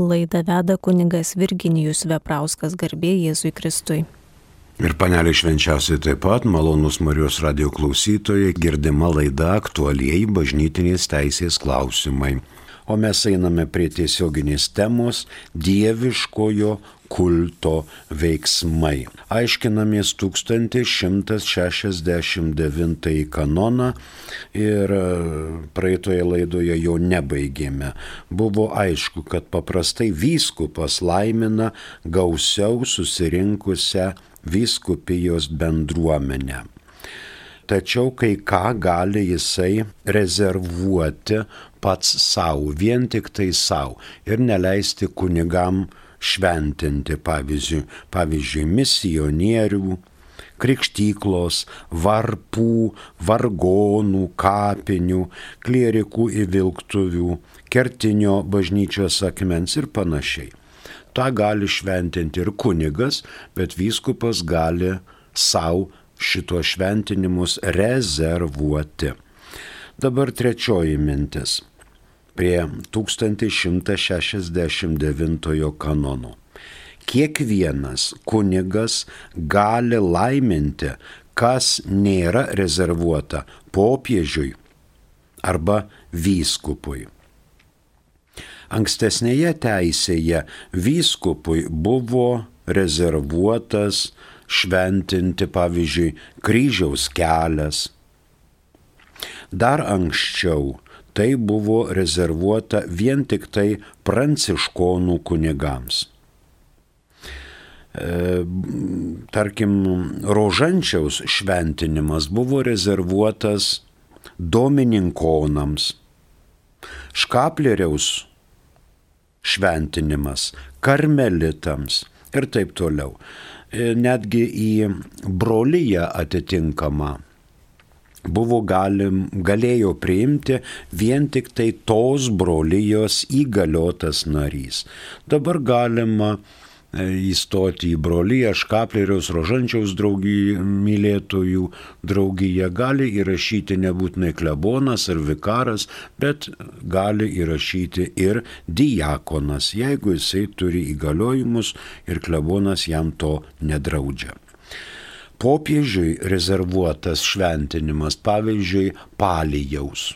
Laida veda kuningas Virginijus Veprauskas garbė Jėzui Kristui. Ir panelė švenčiausiai taip pat, malonus Marijos radio klausytojai, girdima laida aktualiai bažnytinės teisės klausimai. O mes einame prie tiesioginės temos dieviškojo kulto veiksmai. Aiškinamės 1169 kanoną ir e, praeitoje laidoje jo nebaigėme. Buvo aišku, kad paprastai vyskupas laimina gausiau susirinkusią vyskupijos bendruomenę tačiau kai ką gali jisai rezervuoti pats savo, vien tik tai savo ir neleisti kunigam šventinti, pavyzdžiui, pavyzdžiui misionierių, krikštyklos, varpų, vargonų, kapinių, klierikų įvilktuvių, kertinio bažnyčios akmens ir panašiai. Ta gali šventinti ir kunigas, bet vyskupas gali savo šito šventinimus rezervuoti. Dabar trečioji mintis prie 1169 kanono. Kiekvienas kunigas gali laiminti, kas nėra rezervuota popiežiui arba vyskupui. Ankstesnėje teisėje vyskupui buvo rezervuotas šventinti, pavyzdžiui, kryžiaus kelias. Dar anksčiau tai buvo rezervuota vien tik tai pranciškonų kunigams. E, tarkim, rožančiaus šventinimas buvo rezervuotas domininkonams, škapleriaus šventinimas karmelitams ir taip toliau. E, netgi į brolyje atitinkamą buvo galim, galėjo priimti vien tik tai tos brolyjos įgaliotas narys. Dabar galima e, įstoti į brolyje Škapleriaus Rožančiaus draugiją, mylėtojų draugiją, gali įrašyti nebūtinai klebonas ar vikaras, bet gali įrašyti ir diakonas, jeigu jisai turi įgaliojimus ir klebonas jam to nedraudžia popiežiui rezervuotas šventinimas, pavyzdžiui, palyjaus.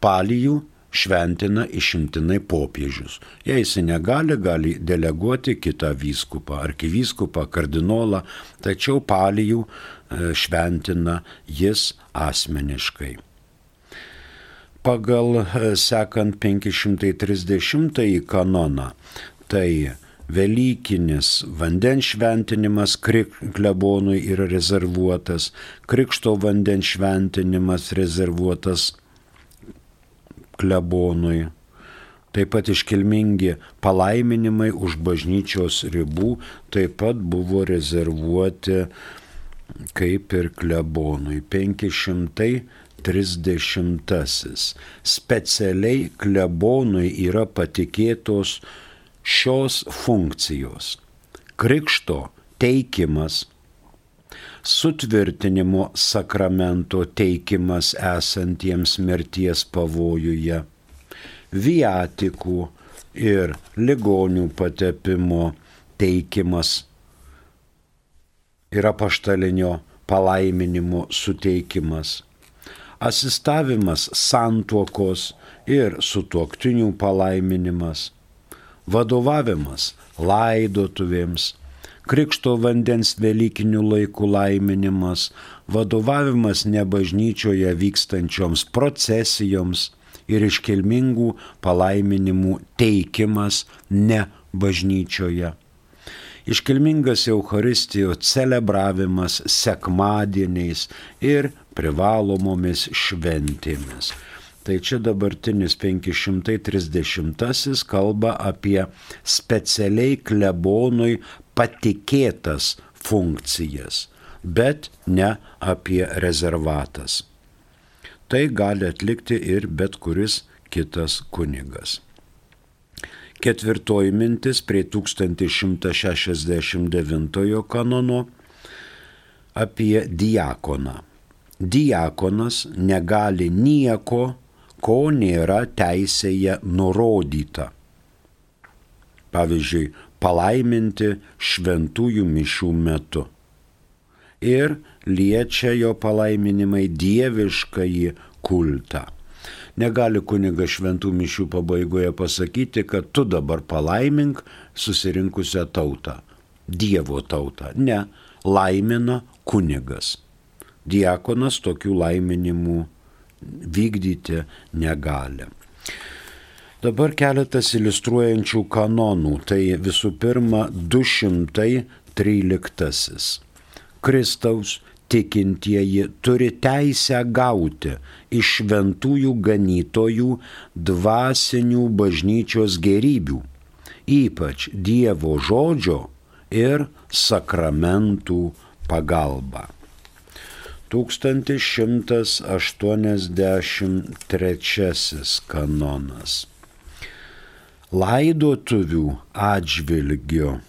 Palyjų šventina išimtinai popiežius. Jei jis negali, gali deleguoti kitą vyskupą, arkivyskupą, kardinolą, tačiau palyjų e, šventina jis asmeniškai. Pagal e, sekant 530 kanoną, tai Velykinis vandens šventinimas klebonui yra rezervuotas, krikšto vandens šventinimas rezervuotas klebonui. Taip pat iškilmingi palaiminimai už bažnyčios ribų taip pat buvo rezervuoti kaip ir klebonui. 530. Specialiai klebonui yra patikėtos šios funkcijos - krikšto teikimas, sutvirtinimo sakramento teikimas esantiems mirties pavojuje, viatikų ir ligonių patepimo teikimas yra paštalinio palaiminimo suteikimas, asistavimas santuokos ir sutuoktinių palaiminimas, vadovavimas laidotuvėms, krikšto vandens Velykinių laikų laiminimas, vadovavimas nebažnyčioje vykstančioms procesijoms ir iškilmingų palaiminimų teikimas ne bažnyčioje. Iškilmingas Euharistijos celebravimas sekmadieniais ir privalomomis šventėmis. Tai čia dabartinis 530 kalba apie specialiai klebonui patikėtas funkcijas, bet ne apie rezervatas. Tai gali atlikti ir bet kuris kitas kunigas. Ketvirtoji mintis prie 1169 kanono apie diakoną. Diakonas negali nieko ko nėra teisėje nurodyta. pavyzdžiui, palaiminti šventųjų mišių metu. Ir liečia jo palaiminimai dieviškąjį kultą. Negali kuniga šventų mišių pabaigoje pasakyti, kad tu dabar palaimink susirinkusią tautą, Dievo tautą. Ne, laimina kunigas. Diekonas tokių laiminimų vykdyti negali. Dabar keletas iliustruojančių kanonų. Tai visų pirma 213. Kristaus tikintieji turi teisę gauti iš šventųjų ganytojų dvasinių bažnyčios gerybių, ypač Dievo žodžio ir sakramentų pagalba. 1183 kanonas. Laidotuvių atžvilgiu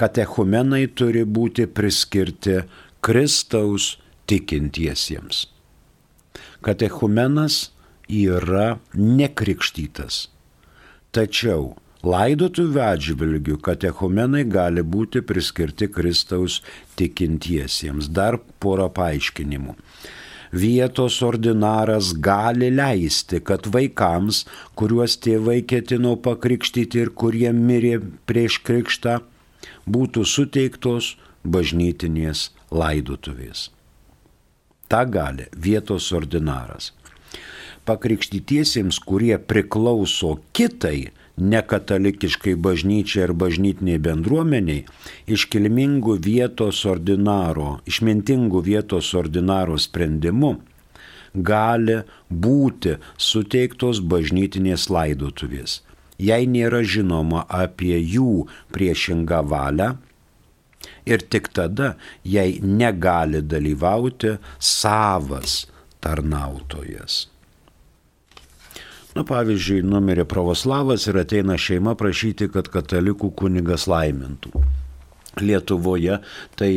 katechumenai turi būti priskirti Kristaus tikintiesiems. Katechumenas yra nekrikštytas. Tačiau laidotuvių atžvilgių katechumenai gali būti priskirti Kristaus tikintiesiems. Dar porą paaiškinimų. Vietos ordinaras gali leisti, kad vaikams, kuriuos tėvai ketino pakrikštyti ir kurie mirė prieš krikštą, būtų suteiktos bažnytinės laidotuvės. Ta gali vietos ordinaras. Pakrikštytiesiems, kurie priklauso kitai nekatalikiškai bažnyčiai ar bažnytiniai bendruomeniai, iškilmingų vietos ordinaro, išmintingų vietos ordinaro sprendimu gali būti suteiktos bažnytinės laidotuvės. Jei nėra žinoma apie jų priešingą valią, ir tik tada jai negali dalyvauti savas tarnautojas. Na pavyzdžiui, numirė pravoslavas ir ateina šeima prašyti, kad katalikų kunigas laimintų. Lietuvoje tai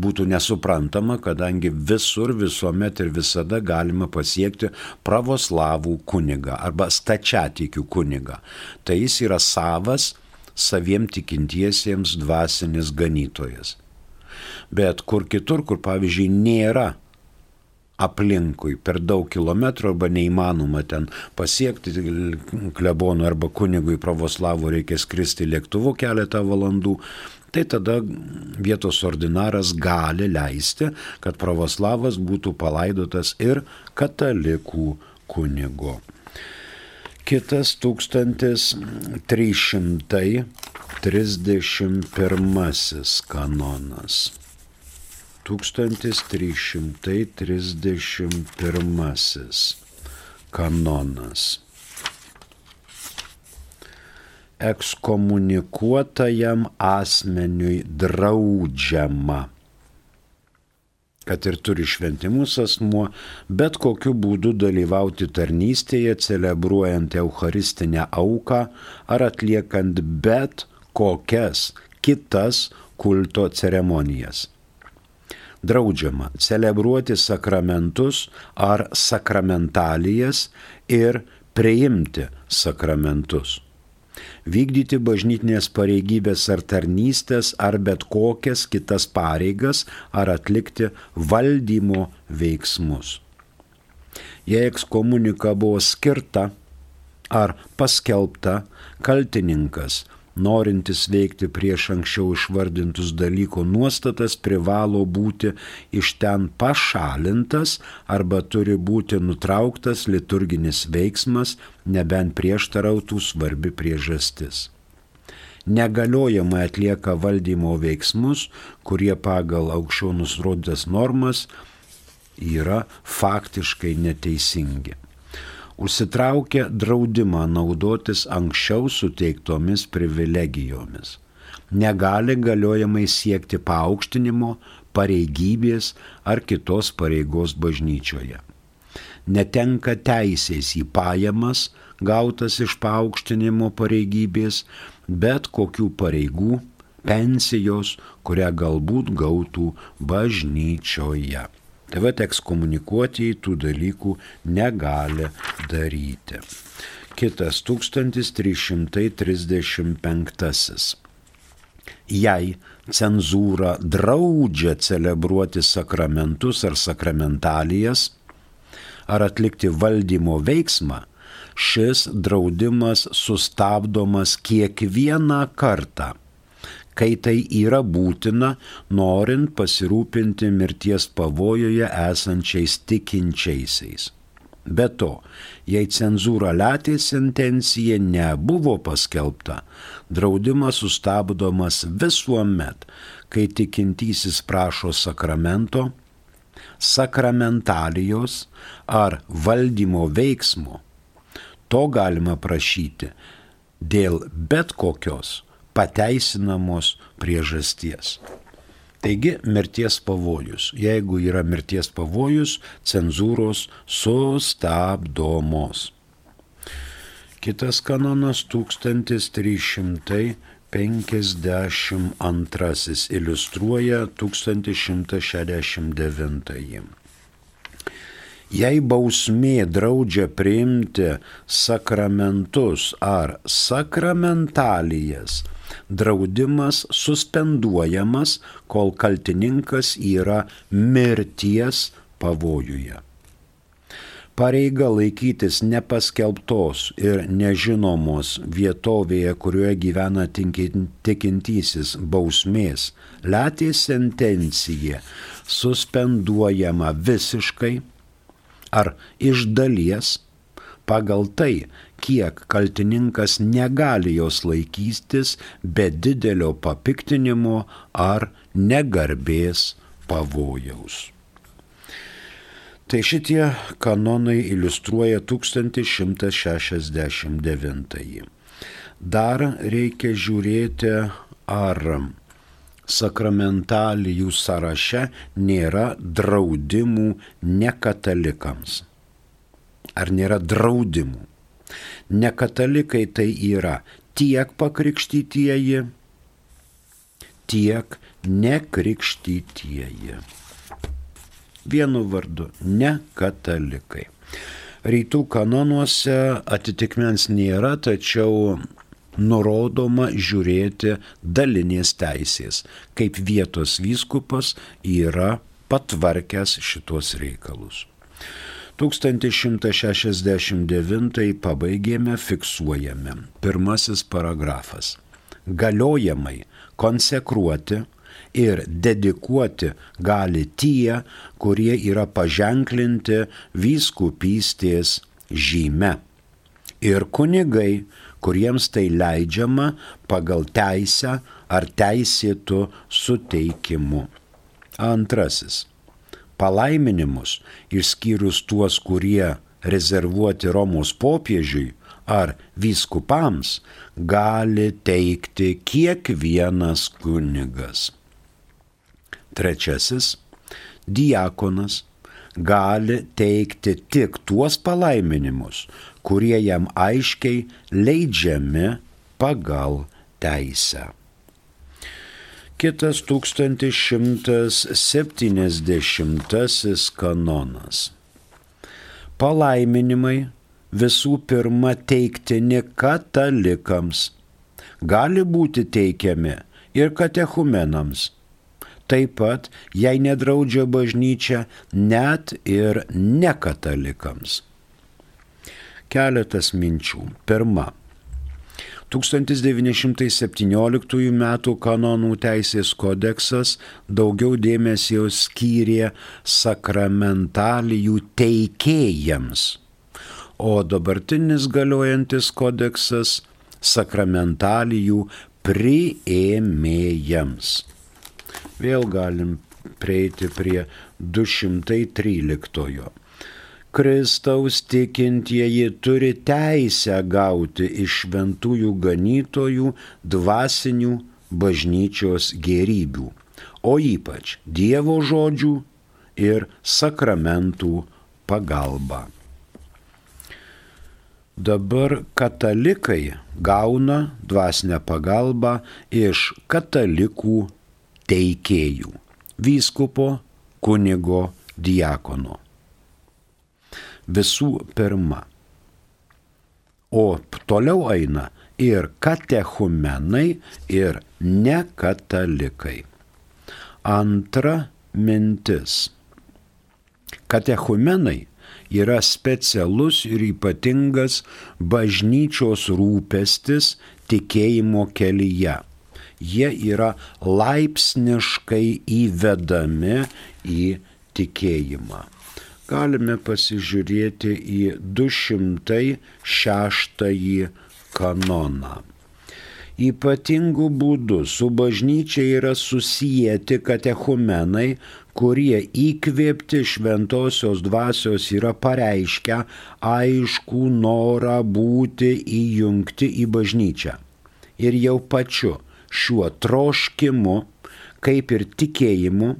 būtų nesuprantama, kadangi visur, visuomet ir visada galima pasiekti pravoslavų kunigą arba stačiatikių kunigą. Tai jis yra savas saviem tikintiesiems dvasinis ganytojas. Bet kur kitur, kur pavyzdžiui nėra aplinkui per daug kilometrų arba neįmanoma ten pasiekti klebonų arba kunigui pravoslavų reikia skristi lėktuvu keletą valandų, tai tada vietos ordinaras gali leisti, kad pravoslavas būtų palaidotas ir katalikų kunigo. Kitas 1331 kanonas. 1331 kanonas. Ekskomunikuotajam asmeniui draudžiama kad ir turi šventimus asmuo, bet kokiu būdu dalyvauti tarnystėje, celebruojant Eucharistinę auką ar atliekant bet kokias kitas kulto ceremonijas. Draudžiama celebruoti sakramentus ar sakramentalijas ir priimti sakramentus vykdyti bažnytinės pareigybės ar tarnystės ar bet kokias kitas pareigas ar atlikti valdymo veiksmus. Jei ekskomunika buvo skirta ar paskelbta, kaltininkas norintis veikti prieš anksčiau išvardintus dalyko nuostatas, privalo būti iš ten pašalintas arba turi būti nutrauktas liturginis veiksmas, nebent prieštarautų svarbi priežastis. Negaliojamai atlieka valdymo veiksmus, kurie pagal aukščiau nusrodytas normas yra faktiškai neteisingi užsitraukė draudimą naudotis anksčiau suteiktomis privilegijomis. Negali galiojamai siekti paaukštinimo, pareigybės ar kitos pareigos bažnyčioje. Netenka teisės į pajamas gautas iš paaukštinimo pareigybės, bet kokių pareigų, pensijos, kurią galbūt gautų bažnyčioje. Tai va teks komunikuoti į tų dalykų negali daryti. Kitas 1335. Jei cenzūra draudžia celebruoti sakramentus ar sakramentalijas, ar atlikti valdymo veiksmą, šis draudimas sustabdomas kiekvieną kartą, kai tai yra būtina, norint pasirūpinti mirties pavojoje esančiais tikinčiaisiais. Be to, jei cenzūra latė sentencija nebuvo paskelbta, draudimas sustabdomas visuomet, kai tikintysis prašo sakramento, sakramentalijos ar valdymo veiksmo. To galima prašyti dėl bet kokios pateisinamos priežasties. Taigi mirties pavojus. Jeigu yra mirties pavojus, cenzūros sustabdomos. Kitas kanonas 1352 iliustruoja 1169. Jei bausmė draudžia priimti sakramentus ar sakramentalijas, draudimas suspenduojamas, kol kaltininkas yra mirties pavojuje. Pareiga laikytis nepaskelbtos ir nežinomos vietovėje, kurioje gyvena tikintysis bausmės, letė sentencija suspenduojama visiškai ar iš dalies pagal tai, kiek kaltininkas negali jos laikystis be didelio papiktinimo ar negarbės pavojaus. Tai šitie kanonai iliustruoja 1169. Dar reikia žiūrėti, ar sakramentalijų sąraše nėra draudimų nekatalikams. Ar nėra draudimų? Nekatalikai tai yra tiek pakrikštytieji, tiek nekrikštytieji. Vienu vardu - nekatalikai. Rytų kanonuose atitikmens nėra, tačiau nurodoma žiūrėti dalinės teisės, kaip vietos vyskupas yra patvarkęs šitos reikalus. 1169 pabaigėme, fiksuojame. Pirmasis paragrafas. Galiojamai konsekruoti ir dedikuoti gali tie, kurie yra paženklinti vyskupystės žyme. Ir kunigai, kuriems tai leidžiama pagal teisę ar teisėtų suteikimu. Antrasis palaiminimus, išskyrus tuos, kurie rezervuoti Romos popiežiui ar vyskupams, gali teikti kiekvienas kunigas. Trečiasis - diakonas gali teikti tik tuos palaiminimus, kurie jam aiškiai leidžiami pagal teisę. Kitas 1170 kanonas. Palaiminimai visų pirma teiktini katalikams, gali būti teikiami ir katechumenams. Taip pat, jei nedraudžia bažnyčia, net ir nekatalikams. Keletas minčių. Pirma 1917 m. kanonų teisės kodeksas daugiau dėmesio skyrė sakramentalijų teikėjams, o dabartinis galiojantis kodeksas sakramentalijų priėmėjams. Vėl galim prieiti prie 213. Kristaus tikintieji turi teisę gauti iš šventųjų ganytojų dvasinių bažnyčios gerybių, o ypač Dievo žodžių ir sakramentų pagalba. Dabar katalikai gauna dvasinę pagalbą iš katalikų teikėjų - vyskupo, kunigo, diakono visų pirma, O toliau eina ir katechumenai, ir nekatalikai. Antra mintis. Katechumenai yra specialus ir ypatingas bažnyčios rūpestis tikėjimo kelyje. Jie yra laipsniškai įvedami į tikėjimą. Galime pasižiūrėti į 206 kanoną. Ypatingų būdų su bažnyčia yra susijęti katechumenai, kurie įkvėpti šventosios dvasios yra pareiškę aišku norą būti įjungti į bažnyčią. Ir jau pačiu šiuo troškimu, kaip ir tikėjimu,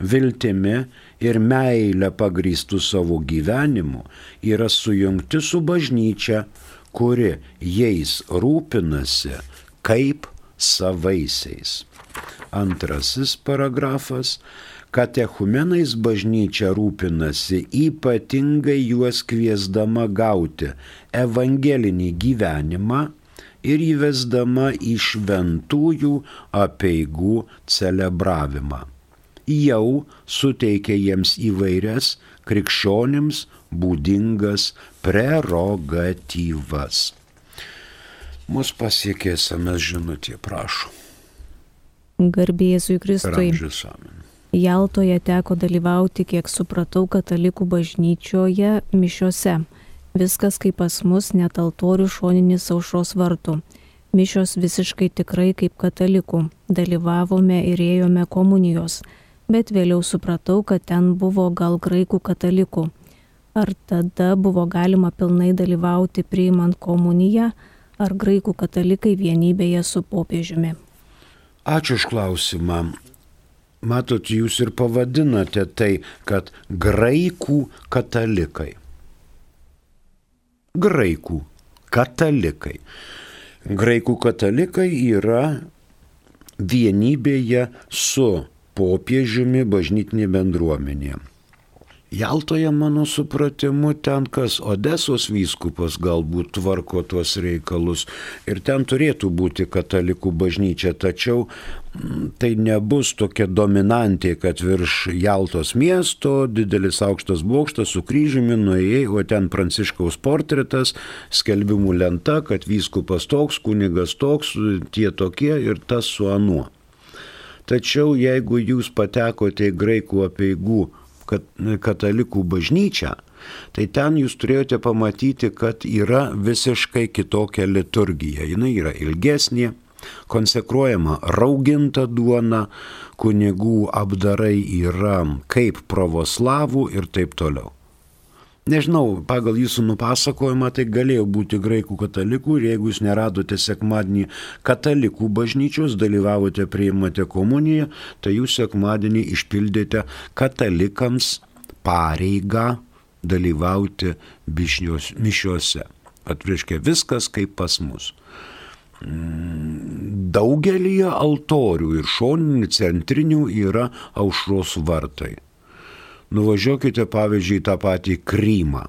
viltimi ir meilę pagrįstų savo gyvenimu, yra sujungti su bažnyčia, kuri jais rūpinasi kaip savaisiais. Antrasis paragrafas katechumenais bažnyčia rūpinasi ypatingai juos kviesdama gauti evangelinį gyvenimą ir įvesdama į šventųjų apieigų celebravimą. Jau suteikia jiems įvairias krikščionims būdingas prerogatyvas. Mus pasiekė SMS žinutė, prašau. Garbėjai Kristui. Jaltoje teko dalyvauti, kiek supratau, katalikų bažnyčioje mišiose. Viskas kaip pas mus, net altorių šoninis aušros vartų. Mišios visiškai tikrai kaip katalikų. Dalyvavome ir ėjome komunijos. Bet vėliau supratau, kad ten buvo gal graikų katalikų. Ar tada buvo galima pilnai dalyvauti priimant komuniją, ar graikų katalikai vienybėje su popiežiumi? Ačiū už klausimą. Matot, jūs ir pavadinate tai, kad graikų katalikai. Graikų katalikai. Graikų katalikai yra vienybėje su popiežiumi bažnytinė bendruomenė. Jaltoje, mano supratimu, ten kas Odesos vyskupas galbūt tvarko tuos reikalus ir ten turėtų būti katalikų bažnyčia, tačiau mm, tai nebus tokia dominantė, kad virš Jaltos miesto didelis aukštas bokštas su kryžiumi nuėjai, o ten pranciškaus portretas, skelbimų lenta, kad vyskupas toks, kunigas toks, tie tokie ir tas su anuo. Tačiau jeigu jūs patekote į graikų apieigų katalikų bažnyčią, tai ten jūs turėjote pamatyti, kad yra visiškai kitokia liturgija. Jis yra ilgesnė, konsekruojama rauginta duona, kunigų apdarai yra kaip pravoslavų ir taip toliau. Nežinau, pagal jūsų nupasakojimą tai galėjo būti graikų katalikų ir jeigu jūs neradote sekmadienį katalikų bažnyčios, dalyvavote, priimate komuniją, tai jūs sekmadienį išpildėte katalikams pareigą dalyvauti mišiuose. Atviškia viskas kaip pas mus. Mm, Daugelį altorių ir šoninių centrinių yra aušros vartai. Nuvažiuokite pavyzdžiui tą patį Krymą.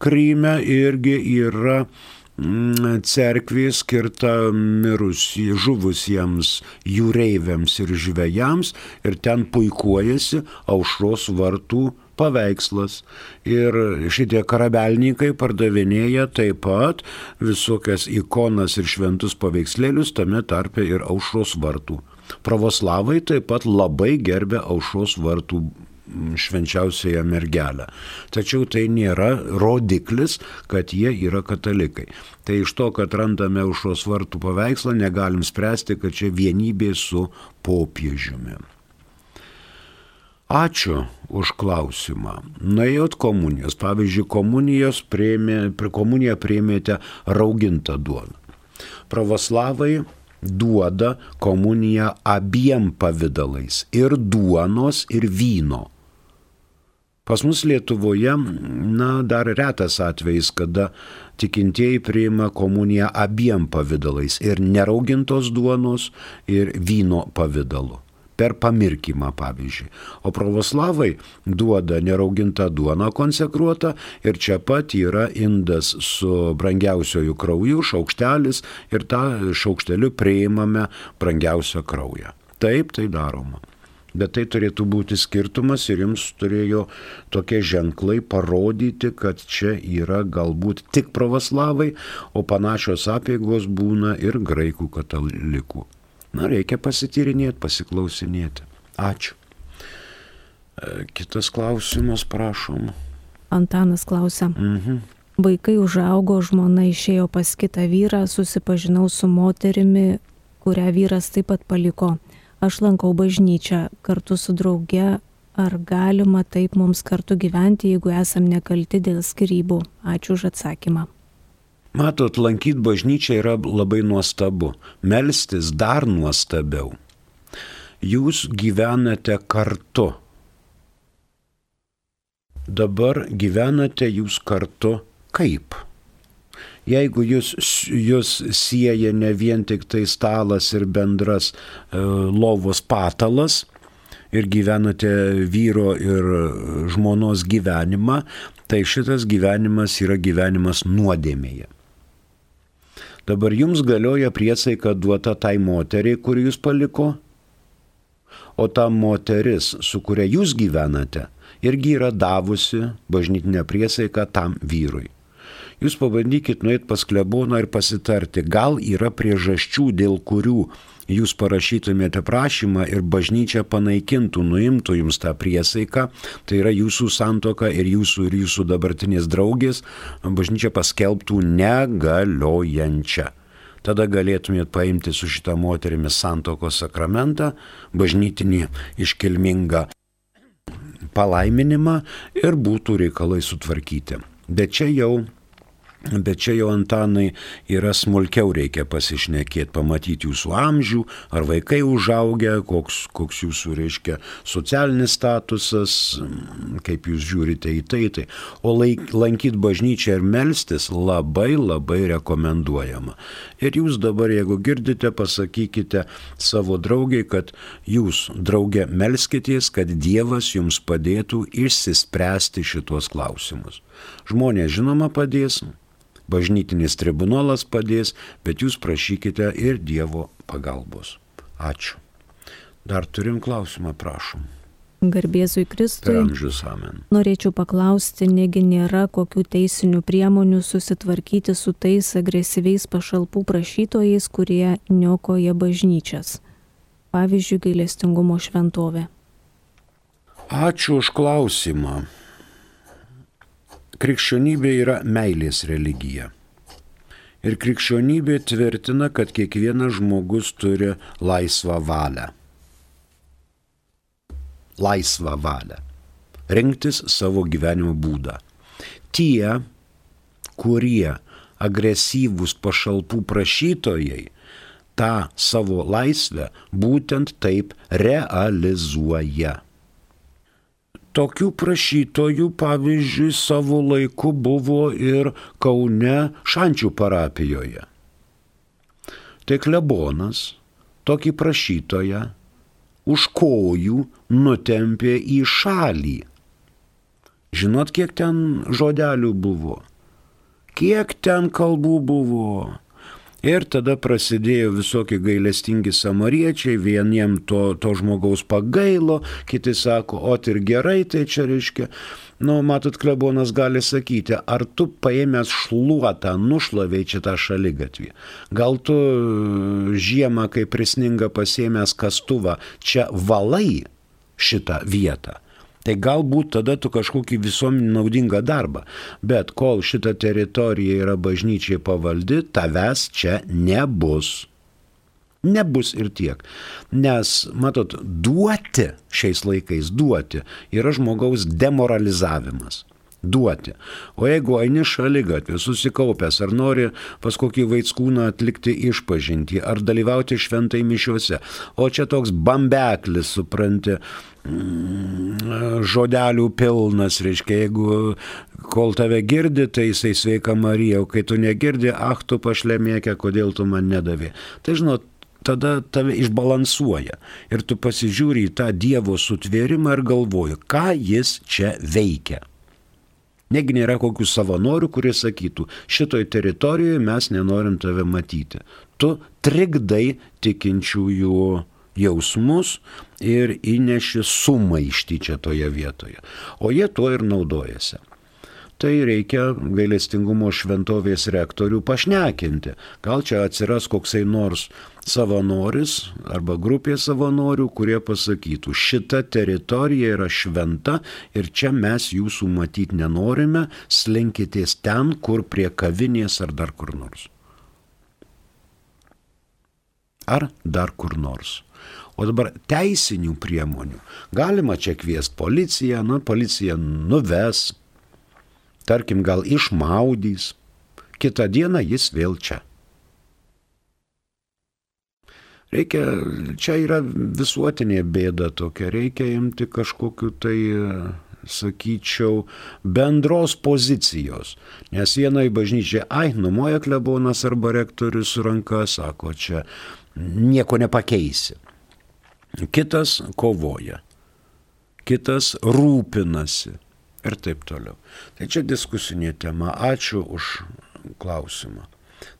Kryme irgi yra mm, cerkvė skirta mirusi, žuvusiems jūreiviams ir žvėjams ir ten puikuojasi aušros vartų paveikslas. Ir šitie karabelnikai pardavinėja taip pat visokias ikonas ir šventus paveikslėlius, tame tarpe ir aušros vartų. Pravoslavai taip pat labai gerbė aušros vartų švenčiausiąją mergelę. Tačiau tai nėra rodiklis, kad jie yra katalikai. Tai iš to, kad randame užos vartų paveikslą, negalim spręsti, kad čia vienybė su popiežiumi. Ačiū už klausimą. Nuėjot komunijos. Pavyzdžiui, komunijos prieimė, komuniją priėmėte raugintą duoną. Pravoslavai duoda komuniją abiem pavydalais - ir duonos, ir vyno. Pas mus Lietuvoje, na, dar retas atvejis, kada tikintieji priima komuniją abiem pavydalais - ir neraugintos duonos, ir vyno pavydalu. per pamirkimą pavyzdžiui. O pravoslavai duoda neraugintą duoną konsekruotą ir čia pat yra indas su brangiausiojų krauju, šaukštelis ir tą šaukšteliu priimame brangiausią kraują. Taip tai daroma. Bet tai turėtų būti skirtumas ir jums turėjo tokie ženklai parodyti, kad čia yra galbūt tik pravoslavai, o panašios apėgos būna ir graikų katalikų. Na, reikia pasityrinėti, pasiklausinėti. Ačiū. E, kitas klausimas, prašom. Antanas klausia. Mhm. Vaikai užaugo, žmona išėjo pas kitą vyrą, susipažinau su moterimi, kurią vyras taip pat paliko. Aš lankau bažnyčią kartu su drauge. Ar galima taip mums kartu gyventi, jeigu esam nekalti dėl skirybų? Ačiū už atsakymą. Matot, lankyti bažnyčią yra labai nuostabu, melstis dar nuostabiau. Jūs gyvenate kartu. Dabar gyvenate jūs kartu kaip? Jeigu jūs, jūs sieja ne vien tik tai stalas ir bendras e, lovos patalas, ir gyvenate vyro ir žmonos gyvenimą, tai šitas gyvenimas yra gyvenimas nuodėmėje. Dabar jums galioja priesaika duota tai moteriai, kur jūs paliko, o ta moteris, su kuria jūs gyvenate, irgi yra davusi bažnytinę priesaiką tam vyrui. Jūs pabandykit nueiti pas kleboną ir pasitarti, gal yra priežasčių, dėl kurių jūs parašytumėte prašymą ir bažnyčia panaikintų, nuimtų jums tą priesaiką, tai yra jūsų santoka ir jūsų ir jūsų dabartinės draugės, bažnyčia paskelbtų negaliojančią. Tada galėtumėt paimti su šitą moterimi santokos sakramentą, bažnytinį iškilmingą palaiminimą ir būtų reikalai sutvarkyti. Bet čia jau Bet čia jau Antanai yra smulkiau reikia pasišnekėti, pamatyti jūsų amžių, ar vaikai užaugę, koks, koks jūsų, reiškia, socialinis statusas, kaip jūs žiūrite į tai. tai. O lankyti bažnyčią ir melstis labai labai rekomenduojama. Ir jūs dabar, jeigu girdite, pasakykite savo draugiai, kad jūs, draugė, melskitės, kad Dievas jums padėtų išsispręsti šitos klausimus. Žmonės žinoma padės, bažnytinis tribunolas padės, bet jūs prašykite ir Dievo pagalbos. Ačiū. Dar turim klausimą, prašom. Garbėzui Kristui. Amžius amen. Norėčiau paklausti, negi nėra kokių teisinių priemonių susitvarkyti su tais agresyviais pašalpų prašytojais, kurie niokoja bažnyčias. Pavyzdžiui, gailestingumo šventovė. Ačiū už klausimą krikščionybė yra meilės religija. Ir krikščionybė tvirtina, kad kiekvienas žmogus turi laisvą valią. Laisvą valią. Rinktis savo gyvenimo būdą. Tie, kurie agresyvūs pašalpų prašytojai, tą savo laisvę būtent taip realizuoja. Tokių prašytojų, pavyzdžiui, savo laiku buvo ir Kaune Šančių parapijoje. Tai klebonas tokį prašytoją už kojų nutempė į šalį. Žinot, kiek ten žodelių buvo? Kiek ten kalbų buvo? Ir tada prasidėjo visokie gailestingi samariečiai, vieniem to, to žmogaus pagailo, kiti sako, o ir gerai, tai čia reiškia, nu, matot, klebonas gali sakyti, ar tu paėmęs šluotą, nušlavei čia tą šaligatvį. Gal tu žiemą, kai prisninga pasėmęs kastuvą, čia valai šitą vietą. Tai galbūt tada tu kažkokį visuomenį naudingą darbą. Bet kol šita teritorija yra bažnyčiai pavaldi, tavęs čia nebus. Nebus ir tiek. Nes, matot, duoti šiais laikais, duoti yra žmogaus demoralizavimas duoti. O jeigu eini šalia gatvė, susikaupęs, ar nori pas kokį vaitskūną atlikti išpažinti, ar dalyvauti šventai mišiuose, o čia toks bambeklis, supranti, mm, žodelių pilnas, reiškia, jeigu kol tave girdi, tai jisai sveika Marija, o kai tu negirdi, ach tu pašlemėkė, kodėl tu man nedavė. Tai žinot, tada tave išbalansuoja. Ir tu pasižiūri į tą Dievo sutvėrimą ir galvoji, ką jis čia veikia. Negi nėra kokių savanorių, kurie sakytų, šitoj teritorijoje mes nenorim tave matyti. Tu trikdai tikinčiųjų jausmus ir įneši sumaištį čia toje vietoje. O jie tuo ir naudojasi tai reikia gailestingumo šventovės rektorių pašnekinti. Gal čia atsiras koksai nors savanoris arba grupė savanorių, kurie pasakytų, šita teritorija yra šventa ir čia mes jūsų matyti nenorime, slinkitės ten, kur prie kavinės ar dar kur nors. Ar dar kur nors. O dabar teisinių priemonių. Galima čia kviesti policiją, na, policija nuves, tarkim, gal išmaudys, kitą dieną jis vėl čia. Reikia, čia yra visuotinė bėda tokia, reikia imti kažkokiu tai, sakyčiau, bendros pozicijos. Nes vienai bažnyčiai, ai, numoja klebonas arba rektorius ranka, sako, čia nieko nepakeisi. Kitas kovoja, kitas rūpinasi ir taip toliau. Tai čia diskusinė tema. Ačiū už klausimą.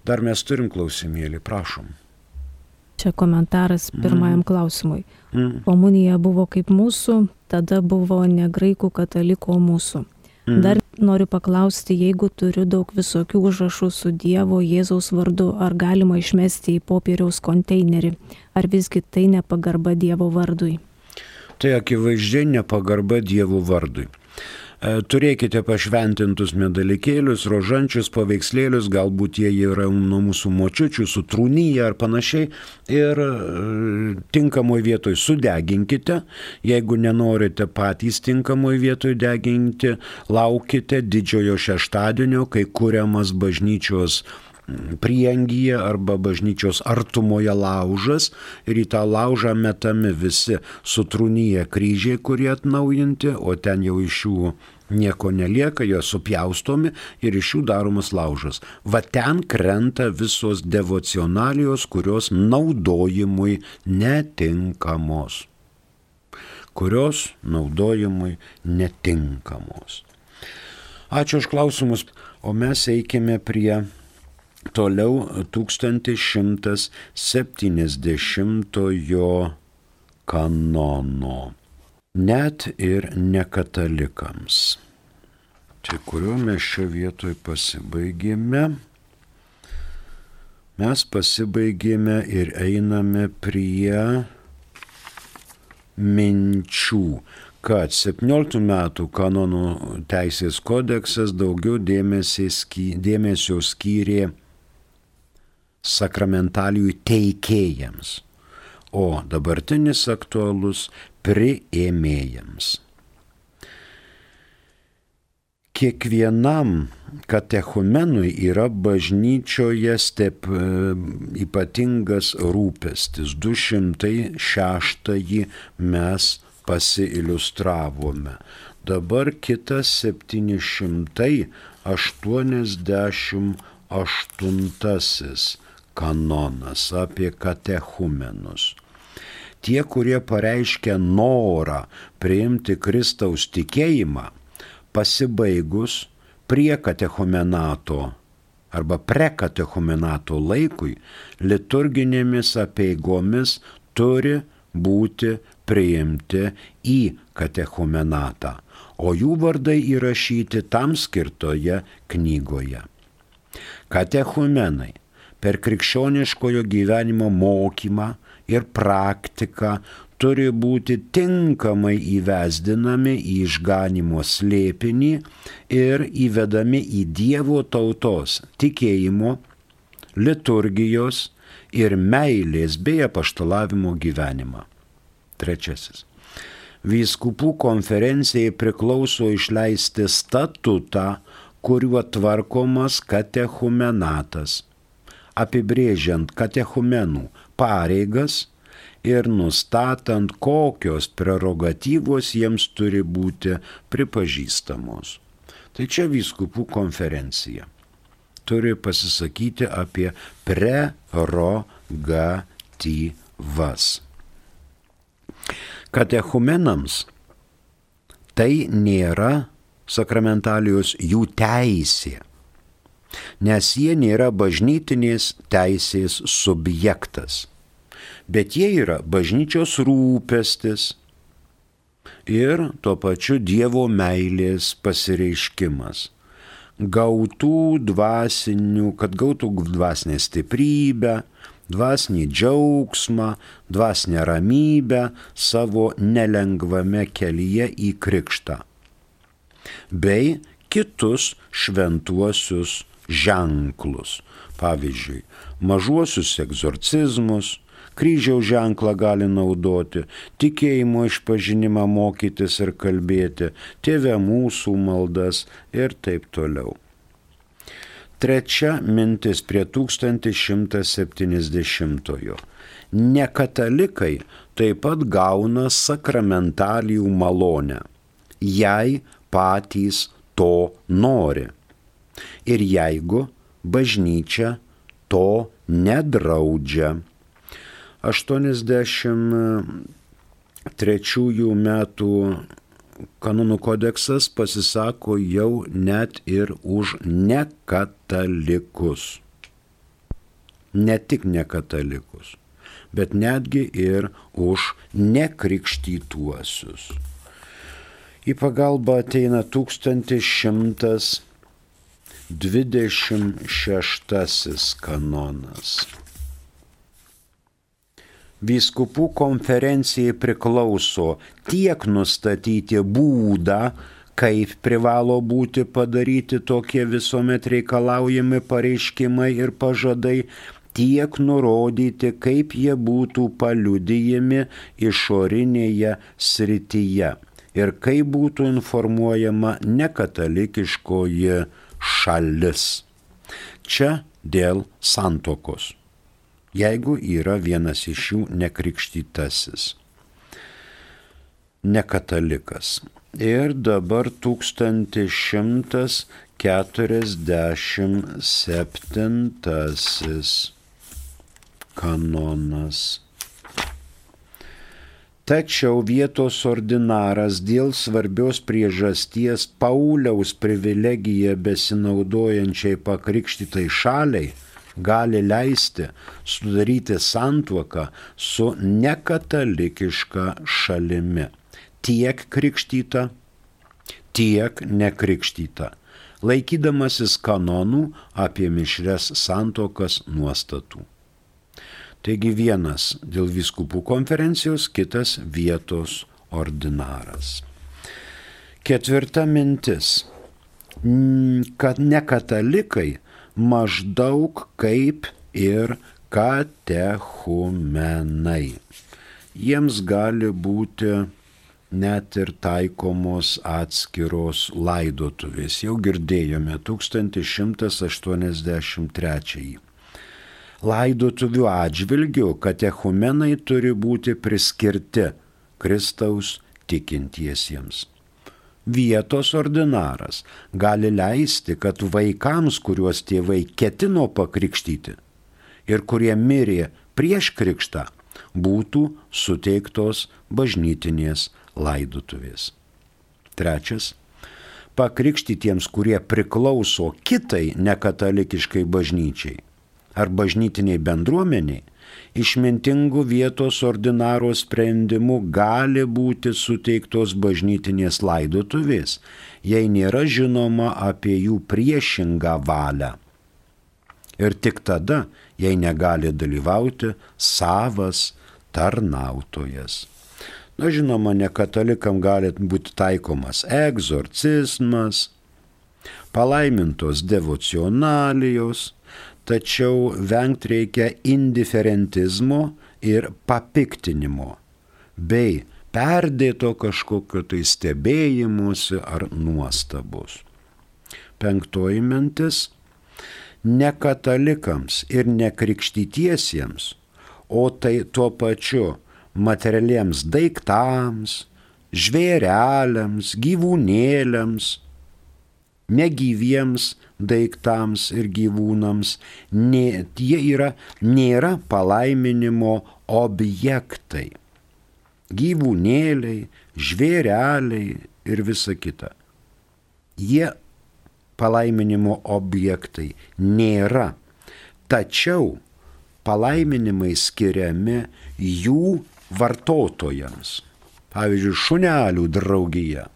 Dar mes turim klausimėlį, prašom. Čia komentaras pirmajam mm. klausimui. Mm. Komunija buvo kaip mūsų, tada buvo ne graikų kataliko mūsų. Mm. Dar noriu paklausti, jeigu turiu daug visokių užrašų su Dievo Jėzaus vardu, ar galima išmesti į popieriaus konteinerį, ar visgi tai nepagarba Dievo vardui? Tai akivaizdžiai nepagarba Dievo vardui. E, turėkite pašventintus medalikėlius, rožančius, paveikslėlius, galbūt jie yra nuo mūsų močiučių, sutrūnyje ar panašiai. Ir e, tinkamoje vietoje sudeginkite. Jeigu nenorite patys tinkamoje vietoje deginti, laukite didžiojo šeštadienio, kai kuriamas bažnyčios priengyje arba bažnyčios artumoje laužas ir į tą laužą metami visi sutrūnyje kryžiai, kurie atnaujinti, o ten jau iš jų nieko nelieka, jie supjaustomi ir iš jų daromas laužas. Va ten krenta visos devocionalijos, kurios naudojimui netinkamos. Kurios naudojimui netinkamos. Ačiū už klausimus, o mes eikime prie Toliau 1170 kanono. Net ir nekatalikams. Tai kuriuo mes šio vietoj pasibaigėme. Mes pasibaigėme ir einame prie minčių, kad 17 metų kanonų teisės kodeksas daugiau dėmesio skyrė sakramentalijų teikėjams, o dabartinis aktualus priėmėjams. Kiekvienam katechumenui yra bažnyčioje step e, ypatingas rūpestis. 206 mes pasiiliustravome. Dabar kitas 788 kanonas, apie katechumenus. Tie, kurie pareiškia norą priimti Kristaus tikėjimą, pasibaigus prie katechumenato arba prekatechumenato laikui, liturginėmis apieigomis turi būti priimti į katechumenatą, o jų vardai įrašyti tam skirtoje knygoje. Katechumenai per krikščioniškojo gyvenimo mokymą ir praktiką turi būti tinkamai įvesdinami į išganimo slėpinį ir įvedami į Dievo tautos tikėjimo, liturgijos ir meilės bei apaštalavimo gyvenimą. Trečiasis. Vyskupų konferencijai priklauso išleisti statutą, kuriuo tvarkomas katechumenatas apibrėžiant katechumenų pareigas ir nustatant, kokios prerogatyvos jiems turi būti pripažįstamos. Tai čia vyskupų konferencija turi pasisakyti apie prerogatyvas. Katechumenams tai nėra sakramentalijos jų teisė, nes jie nėra bažnytinės teisės subjektas, bet jie yra bažnyčios rūpestis ir tuo pačiu Dievo meilės pasireiškimas gautų dvasinių, kad gautų dvasinę stiprybę, dvasinį džiaugsmą, dvasinę ramybę savo nelengvame kelyje į krikštą. Bei kitus šventuosius ženklus. Pavyzdžiui, mažuosius egzorcizmus, kryžiaus ženklą gali naudoti, tikėjimo išpažinimą mokytis ir kalbėti, tėvę mūsų maldas ir taip toliau. Trečia mintis prie 1170-ojo. Nekatalikai taip pat gauna sakramentalijų malonę, jei patys to nori. Ir jeigu bažnyčia to nedraudžia. 83 metų kanonų kodeksas pasisako jau net ir už nekatalikus. Ne tik nekatalikus, bet netgi ir už nekrikštytuosius. Į pagalbą ateina 1126 kanonas. Vyskupų konferencijai priklauso tiek nustatyti būdą, kaip privalo būti padaryti tokie visuomet reikalaujami pareiškimai ir pažadai, tiek nurodyti, kaip jie būtų paliudijami išorinėje srityje ir kaip būtų informuojama nekatalikiškoji šalis. Čia dėl santokos jeigu yra vienas iš jų nekrikštytasis, nekatalikas. Ir dabar 1147 kanonas. Tačiau vietos ordinaras dėl svarbios priežasties Pauliaus privilegiją besinaudojančiai pakrikštytai šaliai gali leisti sudaryti santuoką su nekatalikiška šalimi, tiek krikštyta, tiek nekrikštyta, laikydamasis kanonų apie mišres santokas nuostatų. Taigi vienas dėl viskupų konferencijos, kitas vietos ordinaras. Ketvirta mintis, kad nekatalikai maždaug kaip ir katechumenai. Jiems gali būti net ir taikomos atskiros laidotuvės. Jau girdėjome 1183. Laidotuvių atžvilgių katechumenai turi būti priskirti Kristaus tikintiesiems vietos ordinaras gali leisti, kad vaikams, kuriuos tėvai ketino pakrikštyti ir kurie mirė prieš krikštą, būtų suteiktos bažnytinės laidutuvės. Trečias. Pakrikštytiems, kurie priklauso kitai nekatalikiškai bažnyčiai ar bažnytiniai bendruomeniai, išmintingų vietos ordinaro sprendimu gali būti suteiktos bažnytinės laidotuvės, jei nėra žinoma apie jų priešingą valią. Ir tik tada, jei negali dalyvauti savas tarnautojas. Na žinoma, nekatalikam gali būti taikomas egzorcizmas, palaimintos devocionalijos, tačiau vengti reikia indiferentizmo ir papiktinimo, bei perdėto kažkokio tai stebėjimuose ar nuostabos. Penktoji mintis - ne katalikams ir nekrikštytiesiems, o tai tuo pačiu materialiems daiktams, žvėreliams, gyvūnėliams, negyviems daiktams ir gyvūnams, nė, jie yra, nėra palaiminimo objektai. Gyvūnėliai, žvėreliai ir visa kita. Jie palaiminimo objektai nėra. Tačiau palaiminimai skiriami jų vartotojams. Pavyzdžiui, šunelių draugija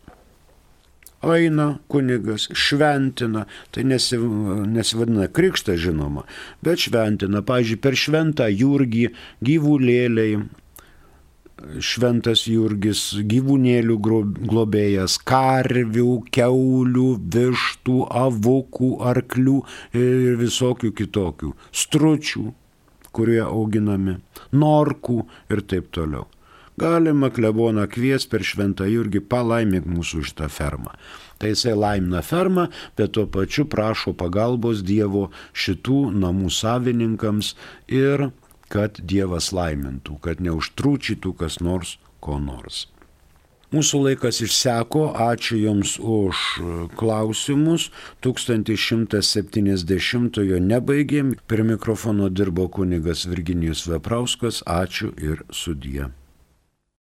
eina kunigas, šventina, tai nesivadina krikštą žinoma, bet šventina, pažiūrėjau, per šventą jūrgį gyvulėliai, šventas jūrgis, gyvūnėlių globėjas, karvių, keulių, vištų, avukų, arklių ir visokių kitokių, stručių, kurie auginami, norkų ir taip toliau. Galima kleboną kvies per šventą Jurgį palaimink mūsų šitą fermą. Tai jisai laimina fermą, bet tuo pačiu prašo pagalbos Dievo šitų namų savininkams ir kad Dievas laimintų, kad neužtrūčytų kas nors ko nors. Mūsų laikas išseko, ačiū Jums už klausimus. 1170-ojo nebaigėm, prie mikrofono dirbo kunigas Virginijus Veprauskas, ačiū ir sudie.